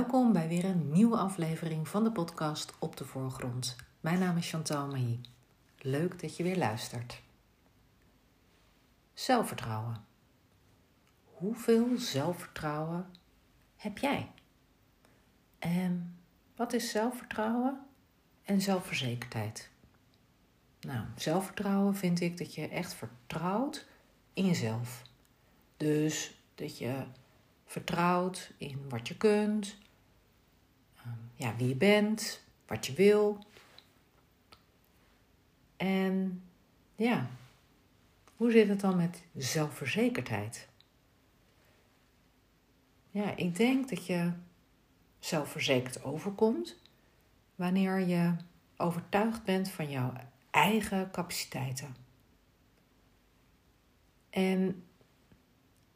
Welkom bij weer een nieuwe aflevering van de podcast Op de Voorgrond. Mijn naam is Chantal Mailly. Leuk dat je weer luistert. Zelfvertrouwen. Hoeveel zelfvertrouwen heb jij? En wat is zelfvertrouwen en zelfverzekerdheid? Nou, zelfvertrouwen vind ik dat je echt vertrouwt in jezelf. Dus dat je vertrouwt in wat je kunt, ja, wie je bent, wat je wil. En ja, hoe zit het dan met zelfverzekerdheid? Ja, ik denk dat je zelfverzekerd overkomt wanneer je overtuigd bent van jouw eigen capaciteiten. En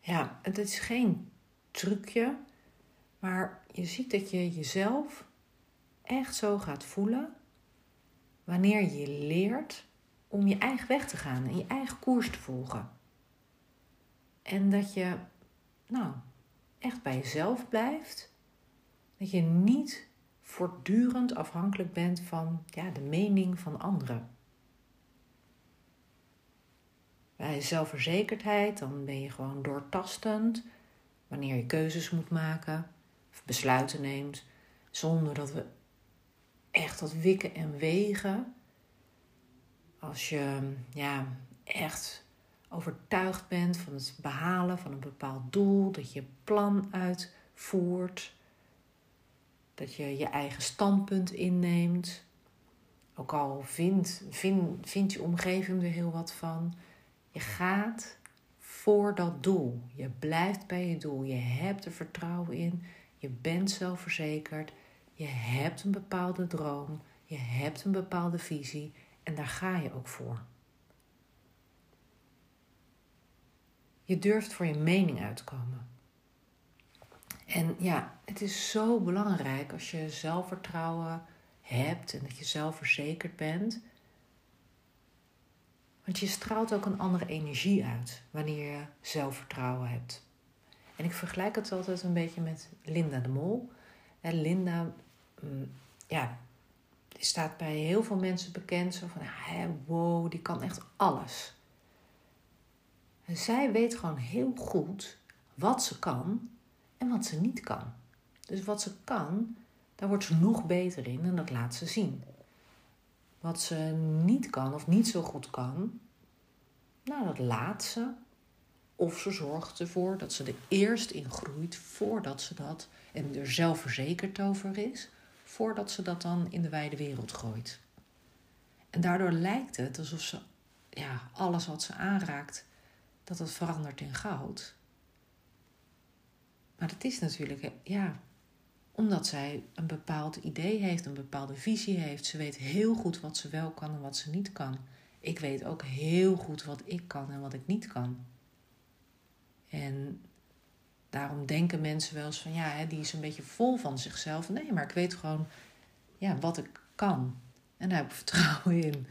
ja, het is geen trucje, maar je ziet dat je jezelf echt zo gaat voelen wanneer je leert om je eigen weg te gaan en je eigen koers te volgen. En dat je, nou, echt bij jezelf blijft. Dat je niet voortdurend afhankelijk bent van ja, de mening van anderen. Bij zelfverzekerdheid, dan ben je gewoon doortastend wanneer je keuzes moet maken of besluiten neemt, zonder dat we echt dat wikken en wegen. Als je ja, echt overtuigd bent van het behalen van een bepaald doel, dat je plan uitvoert, dat je je eigen standpunt inneemt. Ook al vindt, vind, vindt je omgeving er heel wat van. Je gaat voor dat doel. Je blijft bij je doel. Je hebt er vertrouwen in. Je bent zelfverzekerd. Je hebt een bepaalde droom. Je hebt een bepaalde visie. En daar ga je ook voor. Je durft voor je mening uit te komen. En ja, het is zo belangrijk als je zelfvertrouwen hebt en dat je zelfverzekerd bent want je straalt ook een andere energie uit wanneer je zelfvertrouwen hebt. En ik vergelijk het altijd een beetje met Linda de Mol. En Linda, ja, die staat bij heel veel mensen bekend. Zo van, wow, die kan echt alles. En zij weet gewoon heel goed wat ze kan en wat ze niet kan. Dus wat ze kan, daar wordt ze nog beter in en dat laat ze zien wat ze niet kan of niet zo goed kan, nou, dat laat ze. Of ze zorgt ervoor dat ze er eerst in groeit voordat ze dat, en er zelfverzekerd over is, voordat ze dat dan in de wijde wereld gooit. En daardoor lijkt het alsof ze ja, alles wat ze aanraakt, dat het verandert in goud. Maar dat is natuurlijk, ja, omdat zij een bepaald idee heeft, een bepaalde visie heeft. Ze weet heel goed wat ze wel kan en wat ze niet kan. Ik weet ook heel goed wat ik kan en wat ik niet kan. En daarom denken mensen wel eens van ja, die is een beetje vol van zichzelf. Nee, maar ik weet gewoon ja, wat ik kan. En daar heb ik vertrouwen in.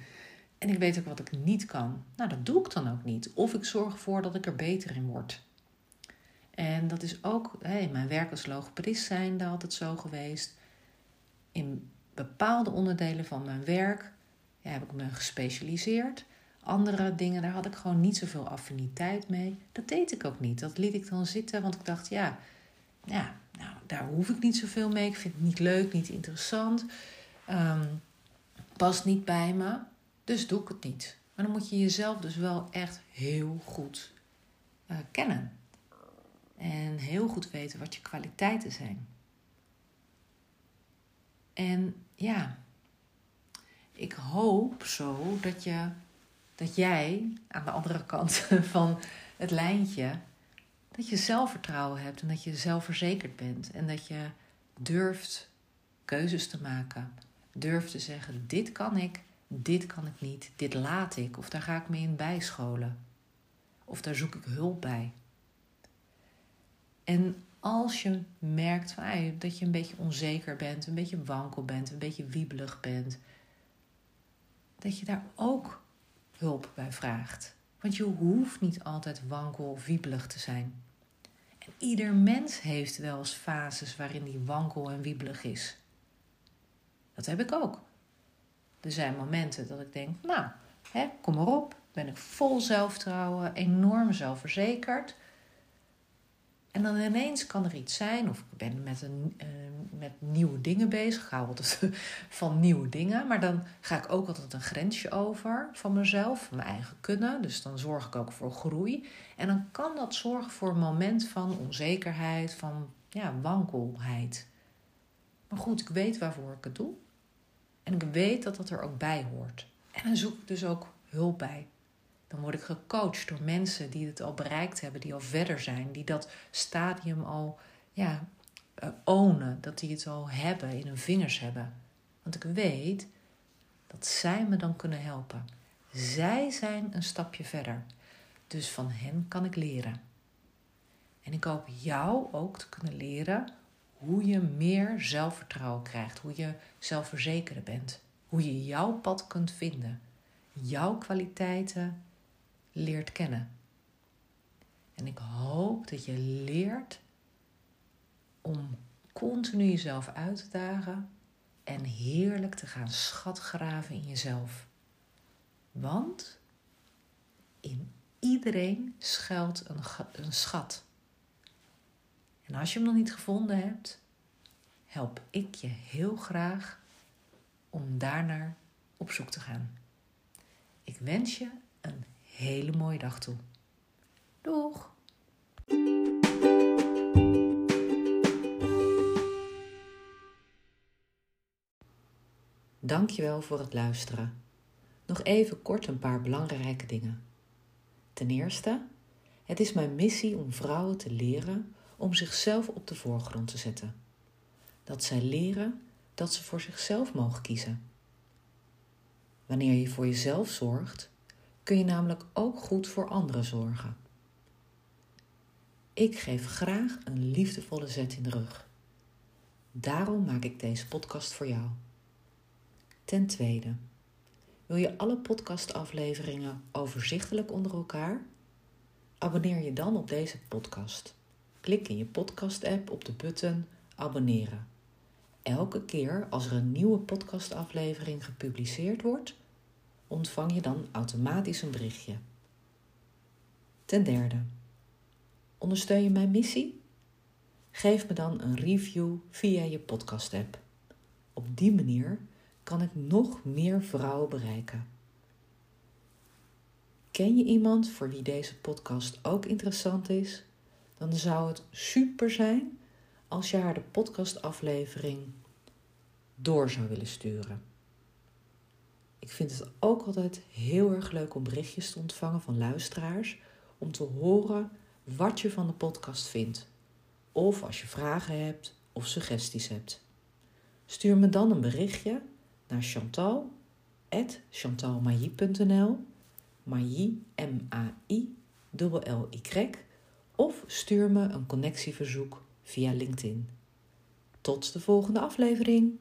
En ik weet ook wat ik niet kan. Nou, dat doe ik dan ook niet. Of ik zorg ervoor dat ik er beter in word. En dat is ook hey, mijn werk als logopedist zijnde altijd zo geweest. In bepaalde onderdelen van mijn werk ja, heb ik me gespecialiseerd. Andere dingen, daar had ik gewoon niet zoveel affiniteit mee. Dat deed ik ook niet. Dat liet ik dan zitten, want ik dacht, ja, ja nou, daar hoef ik niet zoveel mee. Ik vind het niet leuk, niet interessant. Um, past niet bij me. Dus doe ik het niet. Maar dan moet je jezelf dus wel echt heel goed uh, kennen. En heel goed weten wat je kwaliteiten zijn. En ja, ik hoop zo dat, je, dat jij aan de andere kant van het lijntje, dat je zelfvertrouwen hebt en dat je zelfverzekerd bent en dat je durft keuzes te maken. Durft te zeggen: dit kan ik, dit kan ik niet, dit laat ik, of daar ga ik mee in bijscholen. Of daar zoek ik hulp bij. En als je merkt van, dat je een beetje onzeker bent, een beetje wankel bent, een beetje wiebelig bent, dat je daar ook hulp bij vraagt. Want je hoeft niet altijd wankel of wiebelig te zijn. En ieder mens heeft wel eens fases waarin die wankel en wiebelig is. Dat heb ik ook. Er zijn momenten dat ik denk, nou, hè, kom maar op. Ben ik vol zelfvertrouwen, enorm zelfverzekerd. En dan ineens kan er iets zijn, of ik ben met, een, uh, met nieuwe dingen bezig. Ik hou altijd van nieuwe dingen. Maar dan ga ik ook altijd een grensje over van mezelf, van mijn eigen kunnen. Dus dan zorg ik ook voor groei. En dan kan dat zorgen voor een moment van onzekerheid, van ja, wankelheid. Maar goed, ik weet waarvoor ik het doe. En ik weet dat dat er ook bij hoort. En dan zoek ik dus ook hulp bij. Dan word ik gecoacht door mensen die het al bereikt hebben, die al verder zijn, die dat stadium al ja, uh, ownen, dat die het al hebben, in hun vingers hebben. Want ik weet dat zij me dan kunnen helpen. Zij zijn een stapje verder. Dus van hen kan ik leren. En ik hoop jou ook te kunnen leren hoe je meer zelfvertrouwen krijgt, hoe je zelfverzekerder bent, hoe je jouw pad kunt vinden, jouw kwaliteiten leert kennen. En ik hoop dat je leert om continu jezelf uit te dagen en heerlijk te gaan schatgraven in jezelf. Want in iedereen schuilt een, een schat. En als je hem nog niet gevonden hebt, help ik je heel graag om daarnaar op zoek te gaan. Ik wens je een hele mooie dag toe. Doeg! Dankjewel voor het luisteren. Nog even kort een paar belangrijke dingen. Ten eerste, het is mijn missie om vrouwen te leren om zichzelf op de voorgrond te zetten. Dat zij leren dat ze voor zichzelf mogen kiezen. Wanneer je voor jezelf zorgt, kun je namelijk ook goed voor anderen zorgen. Ik geef graag een liefdevolle zet in de rug. Daarom maak ik deze podcast voor jou. Ten tweede, wil je alle podcastafleveringen overzichtelijk onder elkaar? Abonneer je dan op deze podcast. Klik in je podcast-app op de button abonneren. Elke keer als er een nieuwe podcastaflevering gepubliceerd wordt, ontvang je dan automatisch een berichtje. Ten derde, ondersteun je mijn missie? Geef me dan een review via je podcast-app. Op die manier kan ik nog meer vrouwen bereiken. Ken je iemand voor wie deze podcast ook interessant is? Dan zou het super zijn als je haar de podcastaflevering door zou willen sturen. Ik vind het ook altijd heel erg leuk om berichtjes te ontvangen van luisteraars om te horen wat je van de podcast vindt. Of als je vragen hebt of suggesties hebt. Stuur me dan een berichtje naar Chantal chantalmailly.nl Mailly, M-A-I, L-Y, of stuur me een connectieverzoek via LinkedIn. Tot de volgende aflevering.